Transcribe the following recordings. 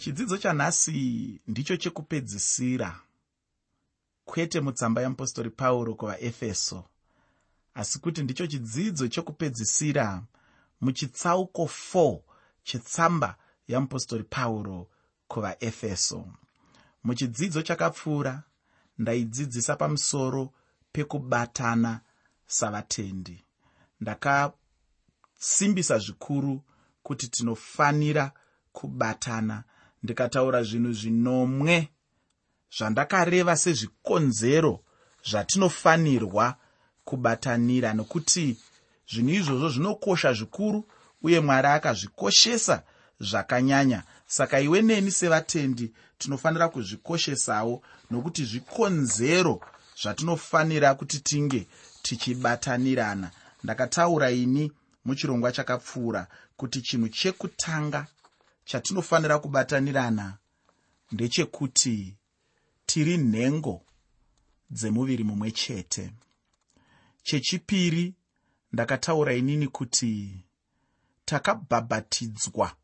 chidzidzo chanhasi ndicho chekupedzisira kwete mutsamba yeapostori pauro kuvaefeso asi kuti ndicho chidzidzo chekupedzisira muchitsauko 4 chetsamba yeapostori pauro kuvaefeso muchidzidzo chakapfuura ndaidzidzisa pamusoro pekubatana savatendi. Ndakasimbisa zvikuru kuti tinofanira kubatana ndikataura zvinhu zvinomwe zvandakareva sezvikonzero zvatinofanirwa kubatanira nokuti zvinhu izvozvo zvinokosha zvikuru uye mwari akazvikoshesa zvakanyanya. Saka iwe neni sevatendi tinofanira kuzvikoshesawo nokuti zvikonzero zvatinofanira kuti tinge tichibatanirana ndakataura ini muchirongwa chakapfuura kuti chinhu chekutanga chatinofanira kubatanirana ndechekuti tiri nhengo dzemuviri mumwe chete. Chechipiri ndakataura inini kuti takabhabhatidzwa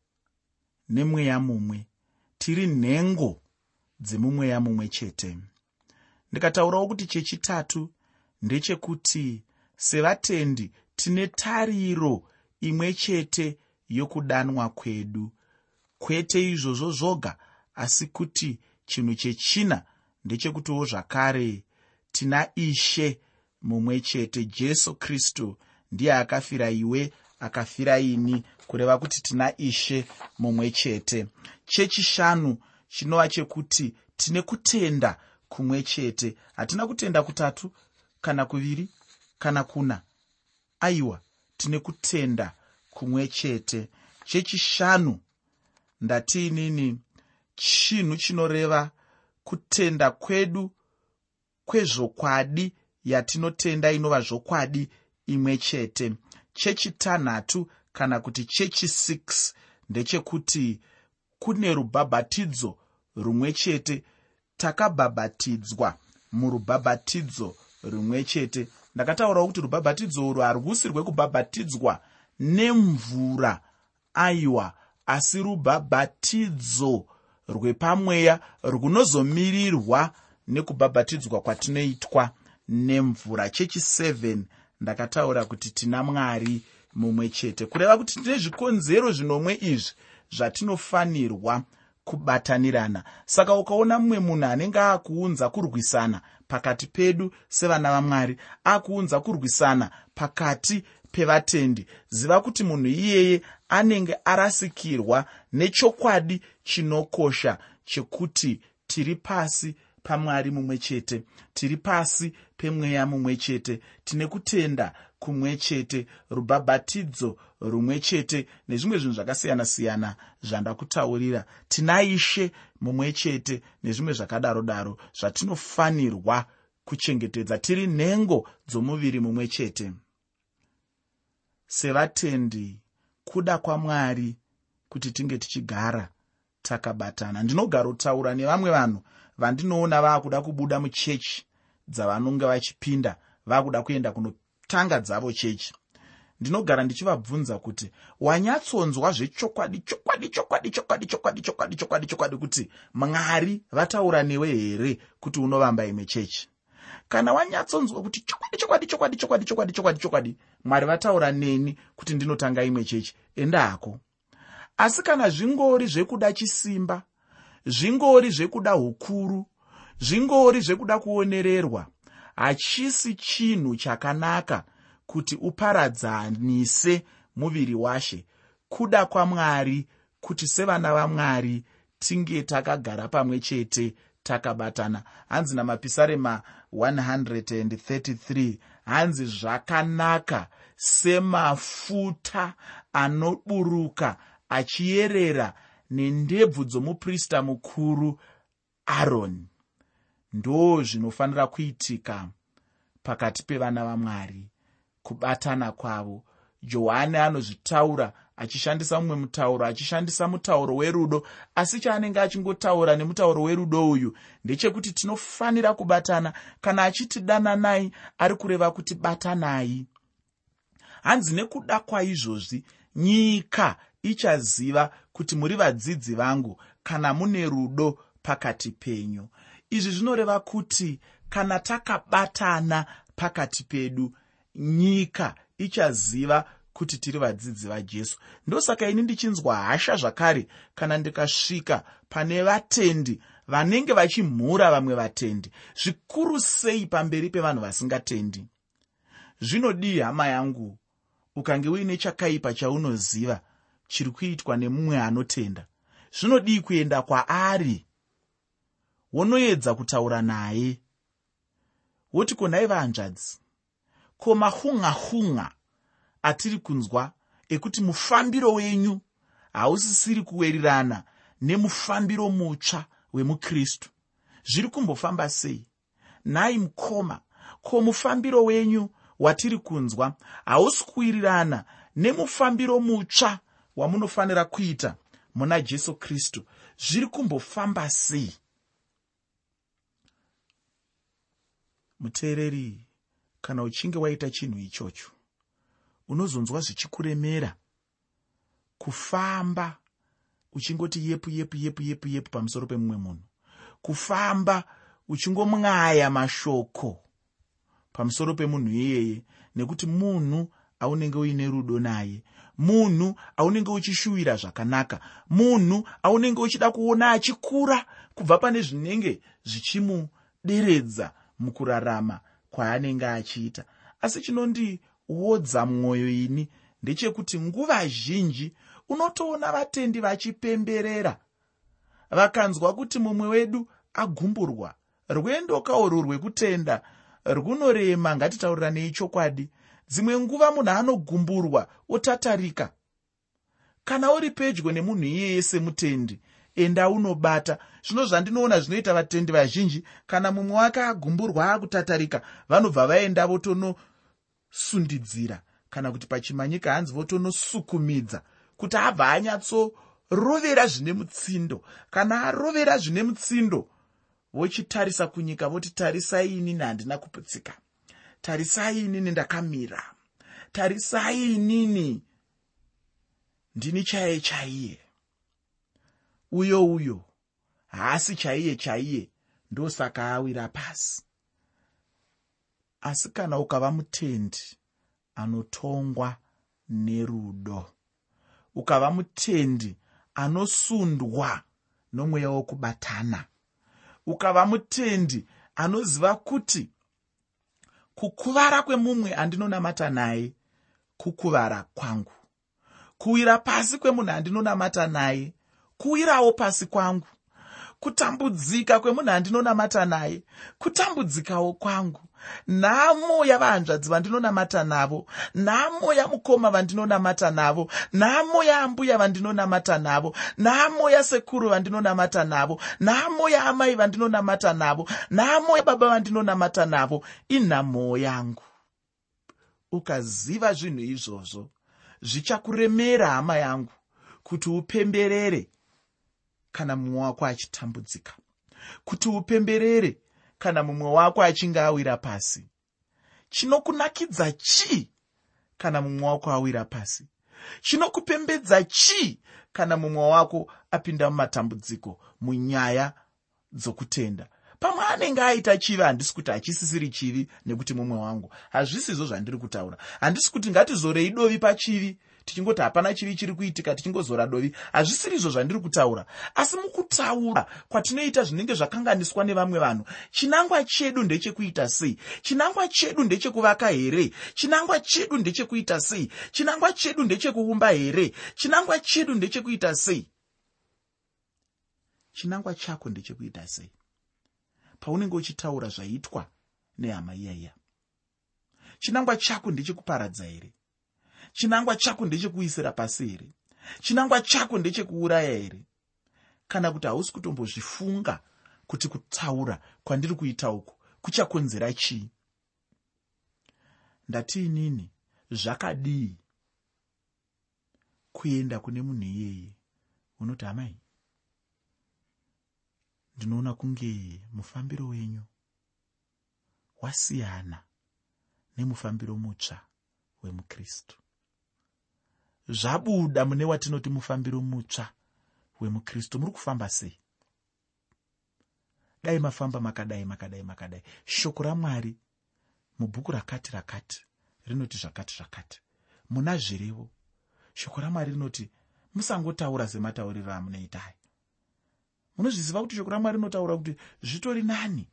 nemweya mumwe tiri nhengo dzemumweya mumwe chete. Ndikataurawo kuti chechitatu ndechekuti sevatendi tine tariro imwe chete yokudanwa kwedu kwete izvozvo zvoga asi kuti chinhu chechina ndechekutiwo zvakare. Tina ishe mumwe chete jesu kristu ndiye akafira iwe akafira ini kureva kuti tina ishe mumwe chete. Chechishanu chinova chekuti tine kutenda kumwe chete. Hatina kutenda kutatu kana kuviri kana kuna. Aiwa tine kutenda kumwe chete. Chechishanu ndatiinini chinhu chinoreva kutenda kwedu kwezvokwadi yatinotenda inova zvokwadi imwe chete. Chechitanhatu kana kuti chechi6 ndechekuti kune rubhabhatidzo rumwe chete. Takabhabhatidzwa murubhabhatidzo rumwe chete. Ndakataurawo kuti rubhabhatidzo urwu harusi rwekubhabhatidzwa nemvura aiwa asi rubhabhatidzo rwepamweya runozomirirwa nekubhabhatidzwa kwatinoitwa nemvura. Chechi7 ndakataura kuti tina mwari mumwe chete. Kureva kuti tine zvikonzero zvinomwe izvi zvatinofanirwa kubatanirana saka ukaona mumwe munhu anenge akuunza kurwisana pakati pedu sevana vamwari akuunza kurwisana pakati pevatendi. Ziva kuti munhu iyeye anenge arasikirwa nechokwadi chinokosha chekuti tiri pasi pamwari mumwe chete tiri pasi pemweya mumwe chete tine kutenda kumwe chete rubhabhatidzo rumwe chete nezvimwe zvinhu zvakasiyana-siyana zvandakutaurira tina ishe mumwe chete nezvimwe zvakadaro daro zvatinofanirwa kuchengetedza. Tiri nhengo dzomuviri mumwe chete sevatendi kuda kwamwari kuti tinge tichigara takabatana. Ndinogarotaura nevamwe vanhu vandinoona vaakuda kubuda muchechi dzavanonge vachipinda vaakuda kuenda kunotanga dzavo chechi. Ndinogara ndichivabvunza kuti wanyatsonzwa zvechokwadi chokwadi chokwadi chokwadi chokwadi chokwadi chokwadi chokwadi kuti mwari vataura newe here kuti unovamba imwe chechi kana wanyatsonzwa kuti chokwadi chokwadi chokwadi chokwadi chokwadi chokwadi chokwadi mwari vataura neni kuti ndinotanga imwe chechi. Enda hako. Asi kana zvingori zvekuda chisimba zvingori zvekuda ukuru zvingori zvekuda kuonererwa hachisi chinhu chakanaka kuti uparadzanise muviri washe. Kuda kwamwari kuti sevana vamwari tinge takagara pamwe chete takabatana. Hanzi namapisarema 133 hanzi zvakanaka semafuta anoburuka achiyerera nendebvu dzomuprista mukuru aroni ndo zvinofanira kuitika pakati pevana vamwari. Kubatana kwavo johani anozvitaura achishandisa mumwe mutauro achishandisa mutauro werudo. Asi chaanenge achingotaura nemutauro werudo uyu ndechekuti tinofanira kubatana. Kana achiti dananai ari kureva kuti batanai. Hanzi nekuda kwaizvozvi nyika ichaziva kuti muri vadzidzi vangu kana mune rudo pakati penyu. Izvi zvinoreva kuti kana takabatana pakati pedu nyika ichaziva kuti tiri vadzidzi vajesu ndosaka ini ndichinzwa hasha zvakare kana ndikasvika pane vatendi vanenge vachimhura vamwe vatendi. Zvikuru sei pamberi pevanhu vasingatendi? Zvinodii hama yangu ukange uine chakaipa chaunoziva chiri kuitwa nemumwe anotenda. Zvinodii kuenda kwaari? Wonoedza kutaura naye. Woti konhai vahanzvadzi ko mahun'ahun'a atiri kunzwa ekuti mufambiro wenyu hausisiri kuwerirana nemufambiro mutsva wemukristu. Zviri kumbofamba sei? Nhai mukoma ko mufambiro wenyu watiri kunzwa hausi kuwirirana nemufambiro mutsva wamunofanira kuita muna jesu kristu. Zviri kumbofamba sei? Muteereri kana uchinge waita chinhu ichocho unozonzwa zvichikuremera kufamba uchingoti yepu yepu yepu yepu yepu pamusoro pemumwe munhu. Kufamba uchingomwaya mashoko pamusoro pemunhu iyeye nekuti munhu aunenge uine rudo naye. Munhu aunenge uchishuvira zvakanaka. Munhu aunenge uchida kuona achikura kubva pane zvinenge zvichimuderedza mukurarama kwaanenge achiita. Asi chinondiwodza mwoyo ini ndechekuti nguva zhinji unotoona vatendi vachipemberera. Vakanzwa kuti mumwe wedu agumburwa rwendo kauro rwekutenda runorema ngatitaurirane chokwadi dzimwe nguva munhu anogumburwa otatarika. Kana uri pedyo nemunhu iyeye semutendi enda unobata. Zvino zvandinoona zvinoita vatendi vazhinji kana mumwe wake agumburwa akutatarika vanobva vaenda votonosundidzira kana kuti pachimanyika hanzi votonosukumidza kuti abva anyatsorovera zvine mutsindo. Kana arovera zvine mutsindo vochitarisa kunyika voti tarisai inini handina kuputsika. Tarisai inini ndakamira. Tarisai inini ndini chaiye chaiye. Uyo uyo haasi chaiye chaiye ndosaka awira pasi asi kana ukava mutendi anotongwa nerudo ukava mutendi anosundwa nomweya wokubatana ukava mutendi anoziva kuti kukuvara kwemumwe andinonamata naye kukuvara kwangu. Kuwira pasi kwemunhu andinonamata naye kuwirawo pasi kwangu kutambudzika kwemunhu andinonamata naye kutambudzikawo kwangu. Nhamo yavahanzvadzi vandinonamata navo nhamo yamukoma vandinonamata navo nhamo yaambuya vandinonamata navo nhamo yasekuru vandinonamata navo nhamo yaamai vandinonamata navo nhamo yababa vandinonamata navo inhamo yangu. Ukaziva zvinhu izvozvo zvichakuremera hama yangu kuti upemberere kana mumwe wako achitambudzika. Kuti upemberere kana mumwe wako achinge awira pasi. Chinokunakidza chii kana mumwe wako awira pasi? Chinokupembedza chii kana mumwe wako apinda mumatambudziko munyaya dzokutenda? Pamwe anenge aita chivi handisi kuti hachisisiri chivi nekuti mumwe wangu. Hazvisizvo zvandiri kutaura. Handisi kuti ngatizorei dovi pachivi tichingoti hapana chivi chiri kuitika tichingozora dovi hazvisiri izvo zvandiri kutaura. Asi mukutaura kwatinoita zvinenge zvakanganiswa nevamwe vanhu chinangwa chedu ndechekuita sei? Chinangwa chedu ndechekuvaka here? Chinangwa chedu ndechekuita sei? Chinangwa chedu ndechekuumba here? Chinangwa chedu ndechekuita sei? Chinangwa chako ndechekuita sei? Paunenge uchitaura zvaitwa nehama iyaiya chinangwa chako ndechekuparadza here chinangwa chako ndechekuisira pasi here chinangwa chako ndechekuuraya here? Kana kuti hausi kutombozvifunga kuti kutaura kwandiri kuita uku kuchakonzera chii? Ndatiinini zvakadii kuenda kune munhu iyeye? Unoti hamai ndinoona kunge mufambiro wenyu wasiyana nemufambiro mutsva wemukristu zvabuda mune watinoti mufambiro mutsva hwemukristu muri kufamba sei? Dai mafamba makadai makadai makadai. Shoko ramwari mubhuku rakati rakati rinoti zvakati zvakati. Muna zvirevo. Shoko ramwari rinoti musangotaura sematauriro amunoita aya munozviziva kuti shoko ramwari rinotaura kuti zvitori nani?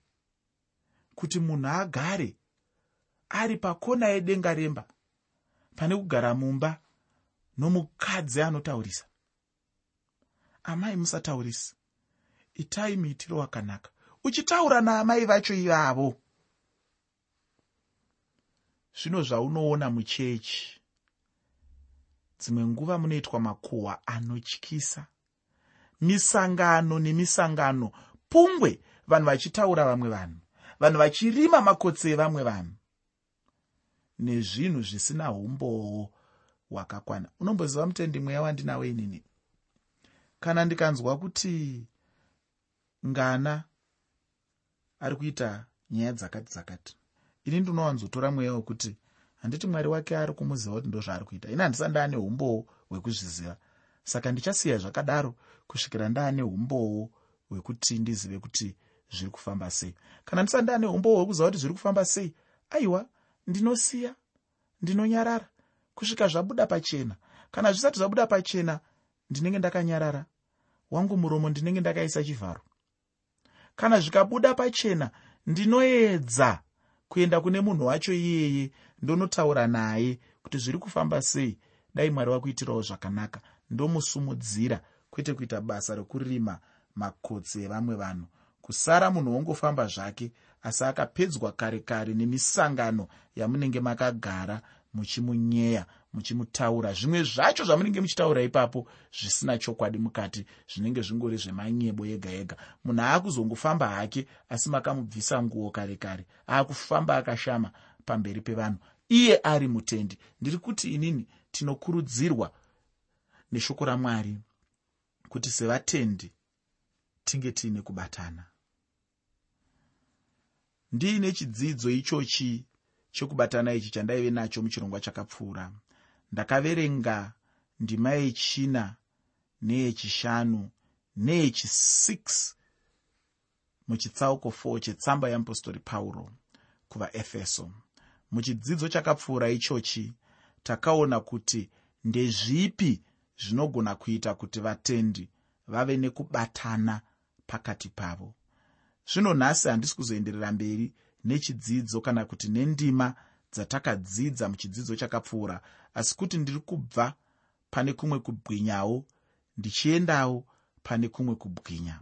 Kuti munhu agare ari pakona yedenga remba pane kugara mumba nomukadzi anotaurisa. Amai musataurisi itai muitiro wakanaka. Uchitaura naamai vacho ivavo. Zvino zvaunoona muchechi dzimwe nguva munoitwa makuhwa anotyisa misangano nemisangano. Pungwe vanhu vachitaura vamwe vanhu vanhu vachirima makotsi evamwe vanhu nezvinhu zvisina umbowo hwakakwana unomboziva mutendi mweya wandinawo inini? Kana ndikanzwa kuti ngana ari kuita nyaya dzakati dzakati ini ndinowanzotora mweya wekuti handiti mwari wake ari kumuziva kuti ndo zvaari kuita. Ini handisa ndaane umbowo hwekuzviziva. Saka ndichasiya zvakadaro kusvikira ndaane umbowo hwekuti ndizive kuti zviri kufamba sei. Kana ndisa ndaane umbowo hwekuziva kuti zviri kufamba sei aiwa ndinosiya ndinonyarara kusvika zvabuda pachena. Kana zvisati zvabuda pachena ndinenge ndakanyarara. Wangu muromo ndinenge ndakaisa chivharo. Kana zvikabuda pachena ndinoedza kuenda kune munhu wacho iyeye ndonotaura naye kuti zviri kufamba sei. Dai mwari wakuitirawo zvakanaka. Ndomusumudzira kwete kuita basa rekurima makotsi evamwe vanhu. Kusara munhu wongofamba zvake asi akapedzwa kare kare nemisangano yamunenge makagara muchimunyeya muchimutaura. Zvimwe zvacho zvamunenge muchitaura ipapo zvisina chokwadi mukati zvinenge zvingori zvemanyebo ega ega munhu aakuzongofamba hake asi makamubvisa nguo kare kare aakufamba akashama pamberi pevanhu. Iye ari mutendi. Ndiri kuti inini tinokurudzirwa neshoko ramwari kuti sevatendi tinge tiine kubatana. Ndiine chidzidzo ichochi chokubatana ichi chandaive nacho muchirongwa chakapfuura. Ndakaverenga ndima yechina neyechishanu neyechi6 muchitsauko 4 chetsamba yeapostori pauro kuvaefeso. Muchidzidzo chakapfuura ichochi takaona kuti ndezvipi zvinogona kuita kuti vatendi vave nekubatana pakati pavo. Zvino nhasi handisi kuzoenderera mberi nechidzidzo kana kuti nendima dzatakadzidza muchidzidzo chakapfuura. Asi kuti ndiri kubva pane kumwe kubwinyawo ndichiendawo pane kumwe kubwinya.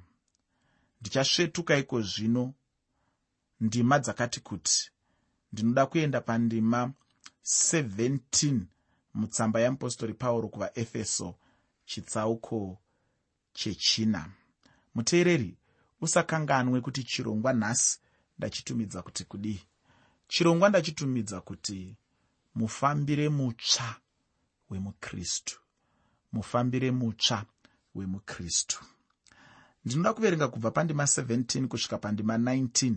Ndichasvetuka iko zvino ndima dzakati kuti ndinoda kuenda pandima 17 mutsamba yeapostori pauro kuvaefeso chitsauko chechina. Muteereri usakanganwe kuti chirongwa nhasi ndachitumidza kuti kudii? Chirongwa ndachitumidza kuti mufambire mutsva wemukristu. Mufambire mutsva wemukristu. Ndinoda kuverenga kubva pandima 17 kusvika pandima 19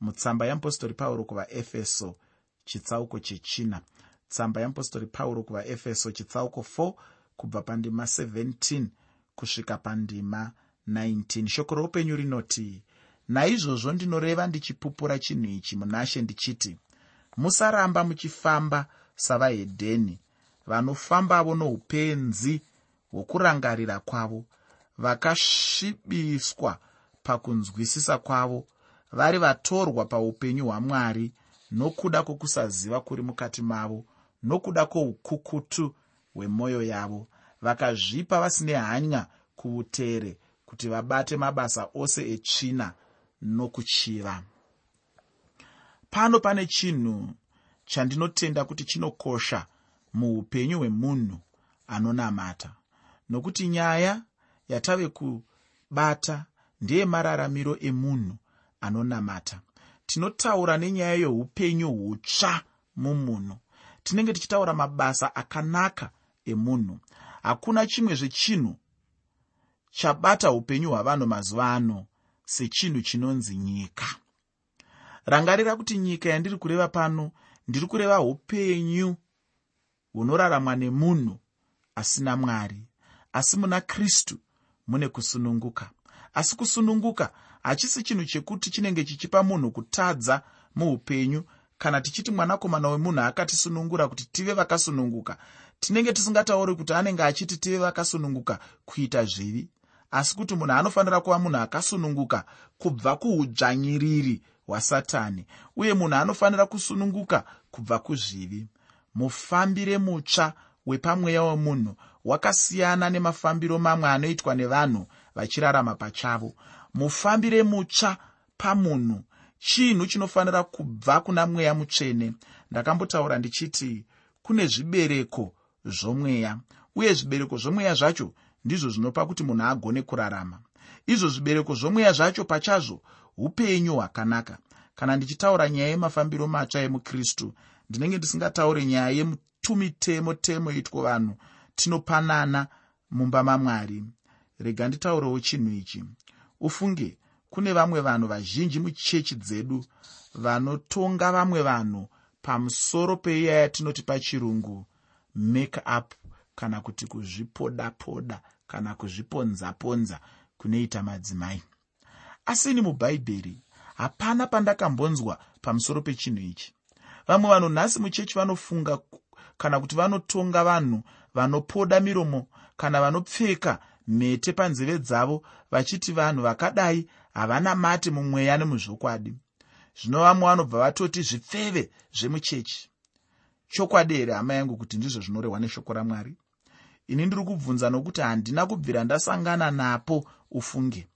mutsamba yeapostori pauro kuvaefeso chitsauko chechina. Tsamba yeapostori pauro kuvaefeso chitsauko 4 kubva pandima 17 kusvika pandima 19 shoko roupenyu rinoti naizvozvo ndinoreva ndichipupura chinhu ichi munashe ndichiti musaramba muchifamba savahedheni vanofambavo noupenzi hwokurangarira kwavo vakasvibiswa pakunzwisisa kwavo vari vatorwa paupenyu hwamwari nokuda kwokusaziva kuri mukati mavo nokuda kwoukukutu hwemwoyo yavo. Vakazvipa vasine hanya kuutere kuti vabate mabasa ose etsvina nokuchiva. Pano pane chinhu chandinotenda kuti chinokosha muupenyu hwemunhu anonamata. Nokuti nyaya yatave kubata ndeyemararamiro emunhu anonamata. Tinotaura nenyaya yeupenyu hutsva mumunhu. Tinenge tichitaura mabasa akanaka emunhu. Hakuna chimwe zvechinhu chabata upenyu hwavanhu mazuva ano sechinhu chinonzi nyika. Rangarira kuti nyika yandiri kureva pano ndiri kureva upenyu hunoraramwa nemunhu asina mwari. Asi muna kristu mune kusununguka. Asi kusununguka hachisi chinhu chekuti chinenge chichipa munhu kutadza muupenyu kana tichiti mwanakomana wemunhu akatisunungura kuti tive vakasununguka. Tinenge tisingatauri kuti anenge achiti tive vakasununguka kuita zvivi asi kuti munhu anofanira kuva munhu akasununguka kubva kuudzvanyiriri hwasatani uye munhu anofanira kusununguka kubva kuzvivi. Mufambire mutsva wepamweya wemunhu wakasiyana nemafambiro mamwe anoitwa nevanhu vachirarama pachavo. Mufambire mutsva pamunhu chinhu chinofanira kubva kuna mweya mutsvene. Ndakambotaura ndichiti kune zvibereko zvomweya uye zvibereko zvomweya zvacho ndizvo zvinopa kuti munhu agone kurarama. Izvo zvibereko zvomweya zvacho pachazvo upenyu hwakanaka. Kana ndichitaura nyaya yemafambiro matsva emukristu ndinenge ndisingataure nyaya yetumitemo temo itwo vanhu tinopanana mumba mamwari. Rega nditaurewo chinhu ichi. Ufunge kune vamwe vanhu vazhinji muchechi dzedu vanotonga vamwe vanhu pamusoro peiya yatinoti pachirungu make up kana kuti kuzvipoda poda kana kuzviponza ponza kunoita madzimai. Asi ini mubhaibheri hapana pandakambonzwa pamusoro pechinhu ichi. Vamwe vanhu nhasi muchechi vanofunga kana kuti vanotonga vanhu vanopoda miromo kana vanopfeka mhete panzeve dzavo vachiti vanhu vakadai havana mate mumweya nemuzvokwadi. Zvino vamwe vanobva vatoti zvipfeve zvemuchechi. Chokwadi here hama yangu kuti ndizvo zvinorehwa neshoko ramwari ini ndiri kubvunza nokuti handina kubvira ndasangana napo ufunge.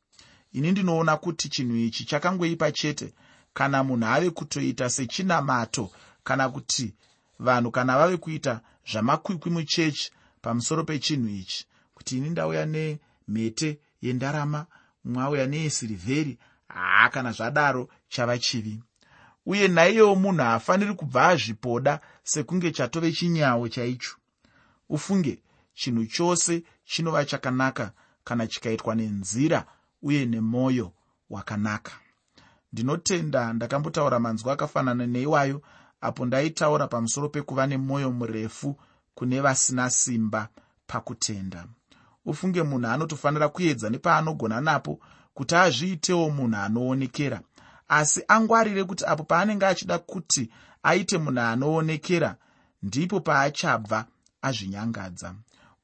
Ini ndinoona kuti chinhu ichi chakangoipa chete. Kana munhu ave kutoita sechinamato kana kuti vanhu kana vave kuita zvamakwikwi muchechi pamusoro pechinhu ichi kuti ini ndauya nemhete yendarama mwauya neyesirivheri haa kana zvadaro chava chivi. Uye naiyewo munhu haafaniri kubva azvipoda sekunge chatove chinyawo chaicho. Ufunge chinhu chose chinova chakanaka kana chikaitwa nenzira uye nemwoyo wakanaka. Ndinotenda ndakambotaura manzwa akafanana neiwayo apo ndaitaura pamusoro pekuva nemwoyo murefu kune vasina simba pakutenda. Ufunge munhu anotofanira kuedza nepaanogona napo kuti azviitewo munhu anoonekera asi angwarire kuti apo paanenge achida kuti aite munhu anoonekera ndipo paachabva azvinyangadza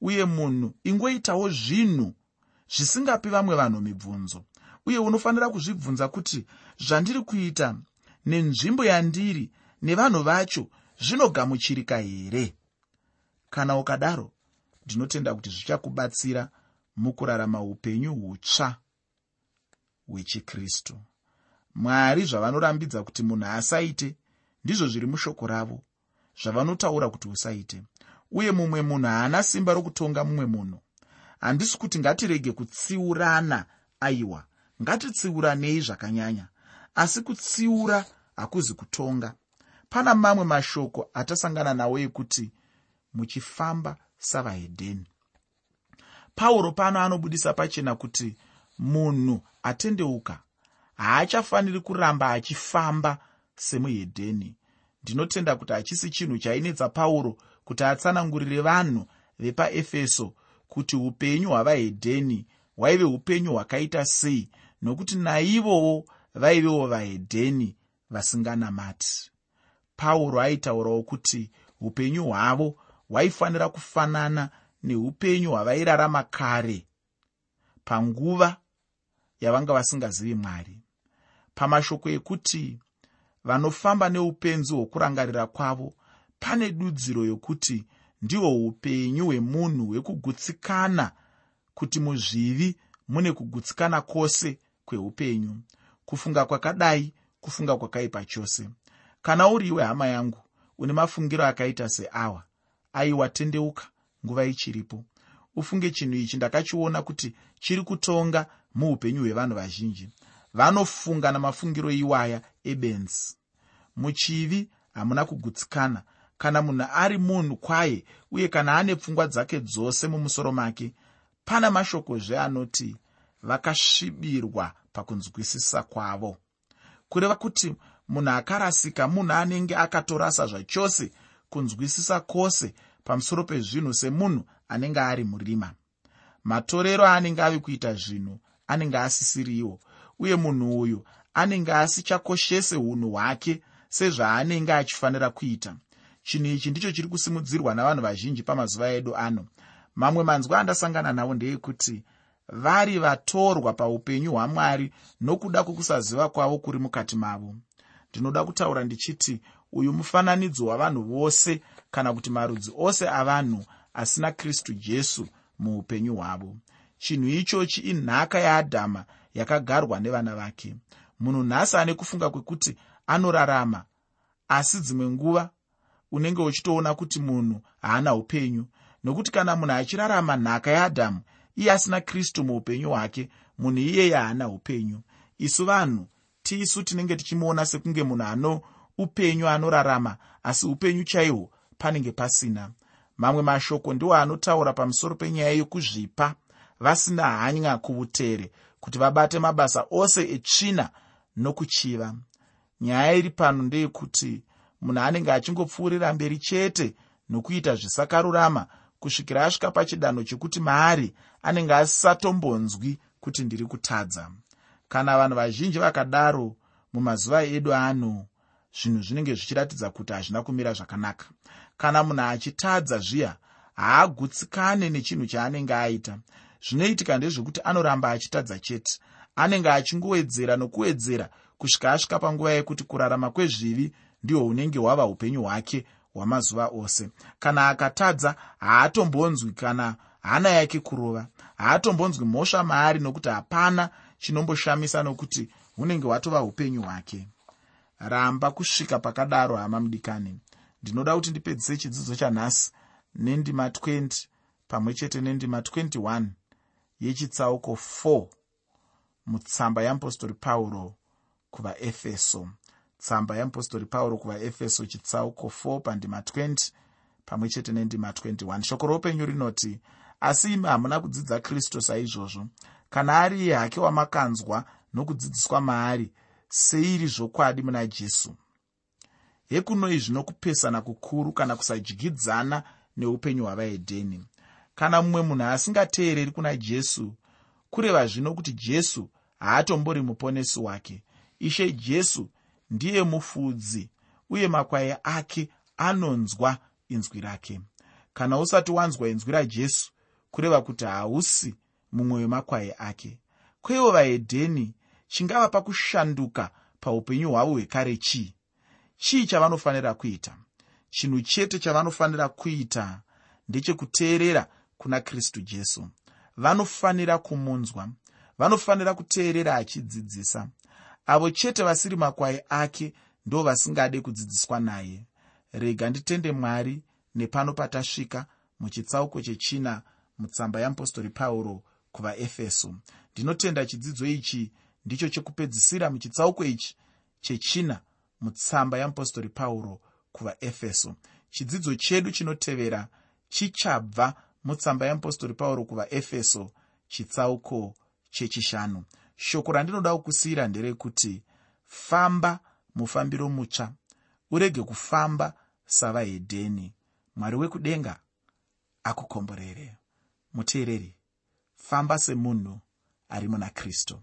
uye munhu ingoitawo zvinhu zvisingapi vamwe vanhu mibvunzo. Uye unofanira kuzvibvunza kuti zvandiri kuita nenzvimbo yandiri nevanhu vacho zvinogamuchirika here? Kana ukadaro ndinotenda kuti zvichakubatsira mukurarama upenyu hutsva hwechikristu. Mwari zvavanorambidza kuti munhu asaite ndizvo zviri mushoko ravo zvavanotaura kuti usaite uye mumwe munhu haana simba rokutonga mumwe munhu. Handisi kuti ngatirege kutsiurana aiwa ngatitsiuranei zvakanyanya asi kutsiura hakuzi kutonga. Pana mamwe mashoko atasangana nawo ekuti muchifamba savahedheni. Pauro pano anobudisa pachena kuti munhu atendeuka haachafaniri kuramba achifamba semuhedheni ndinotenda kuti hachisi chinhu chainetsa pauro kuti atsanangurire vanhu vepaefeso kuti upenyu hwavahedheni hwaive upenyu hwakaita sei nokuti naivowo vaivewo vahedheni vasinganamati. Pauro aitaurawo kuti upenyu hwavo hwaifanira kufanana neupenyu hwavairarama kare panguva yavanga vasingazivi mwari. Pamashoko ekuti vanofamba neupenzi hwokurangarira kwavo pane dudziro yokuti ndihwo upenyu hwemunhu hwekugutsikana kuti muzvivi mune kugutsikana kwose kweupenyu kufunga kwakadai kufunga kwakaipa chose. Kana uriwe hama yangu une mafungiro akaita seawa aiwa tendeuka nguva ichiripo. Ufunge chinhu ichi ndakachiona kuti chiri kutonga muupenyu hwevanhu vazhinji. Vanofunga namafungiro iwaya ebenzi muchivi hamuna kugutsikana kana munhu ari munhu kwaye uye kana ane pfungwa dzake dzose mumusoro make pana mashokozve anoti vakasvibirwa pakunzwisisa kwavo. Kureva kuti munhu akarasika munhu anenge akatorasa zvachose kunzwisisa kwose pamusoro pezvinhu semunhu anenge ari murima. Matorero aanenge ave kuita zvinhu anenge asisiriwo uye munhu uyu anenge asichakoshese unhu hwake sezvaanenge achifanira kuita chinhu ichi ndicho chiri kusimudzirwa navanhu vazhinji pamazuva edu ano. Mamwe manzwa andasangana nawo ndeekuti vari vatorwa paupenyu hwamwari nokuda kwokusaziva kwavo kuri mukati mavo. Ndinoda kutaura ndichiti uyu mufananidzo wavanhu vose kana kuti marudzi ose avanhu asina kristu jesu muupenyu hwavo. Chinhu ichochi inhaka yaadhama yakagarwa nevana vake. Munhu nhasi ane kufunga kwekuti anorarama asi dzimwe nguva unenge uchitoona kuti munhu haana upenyu. Nokuti kana munhu achirarama nhaka yaadhamu iye asina kristu muupenyu hwake munhu iyeye haana upenyu. Isu vanhu tisu tinenge tichimuona sekunge munhu ano upenyu anorarama asi upenyu chaihwo panenge pasina. Mamwe mashoko ndiwo anotaura pamusoro penyaya yokuzvipa. Vasina hanya kuutere kuti vabate mabasa ose etsvina nokuchiva. Nyaya iri pano ndeyekuti munhu anenge achingopfuurira mberi chete nokuita zvisakarurama kusvikira asvika pachidanho chekuti maari anenge asatombonzwi kuti ndiri kutadza. Kana vanhu vazhinji vakadaro mumazuva edu ano zvinhu zvinenge zvichiratidza kuti hazvina kumira zvakanaka. Kana munhu achitadza zviya haagutsikane nechinhu chaanenge aita. Zvinoitika ndezvekuti anoramba achitadza chete. Anenge achingowedzera nokuwedzera kusvika asvika panguva yekuti kurarama kwezvivi ndihwo hunenge hwava upenyu hwake hwamazuva ose. Kana akatadza haatombonzwi kana hana yake kurova. Haatombonzwi mhosva maari nokuti hapana chinomboshamisa nokuti hunenge hwatova upenyu hwake. Ramba kusvika pakadaro hama mudikani. Ndinoda kuti ndipedzise chidzidzo chanhasi nendima 20 pamwe chete nendima 21 yechitsauko 4 mutsamba yeapostori pauro kuvaefeso tsamba yeapostori pauro kuvaefeso chitsauko 4 pandima 20 pamwe chete nendima 21 shoko roupenyu rinoti asi imi hamuna kudzidza kristu saizvozvo. Kana ari iye hake wamakanzwa nokudzidziswa maari seiri zvokwadi muna jesu. Hekunoi zvino kupesana kukuru kana kusadyidzana neupenyu hwavaedheni. Kana mumwe munhu asingateereri kuna jesu kureva zvino kuti jesu haatombori muponesi wake. Ishe jesu ndiye mufudzi uye makwai ake anonzwa inzwi rake. Kana usati wanzwa inzwi rajesu kureva kuti hausi mumwe wemakwai ake. Kweivo vaedheni chingava pakushanduka paupenyu hwavo hwekare chii? Chii chavanofanira kuita? Chinhu chete chavanofanira kuita ndechekuteerera kuna kristu jesu. Vanofanira kumunzwa vanofanira kuteerera achidzidzisa avo chete vasiri makwai ake ndo vasingade kudzidziswa naye. Rega nditende mwari nepano patasvika muchitsauko chechina mutsamba yeapostori pauro kuvaefeso. Ndinotenda chidzidzo ichi ndicho chekupedzisira muchitsauko ichi chechina mutsamba yeapostori pauro kuvaefeso. Chidzidzo chedu chinotevera chichabva mutsamba yeapostori pauro kuvaefeso chitsauko chechishanu shoko randinoda kukusiyira nderekuti famba mufambiro mutsva. Urege kufamba savahedheni mwari wekudenga akukomborere. Muteereri famba semunhu ari muna kristu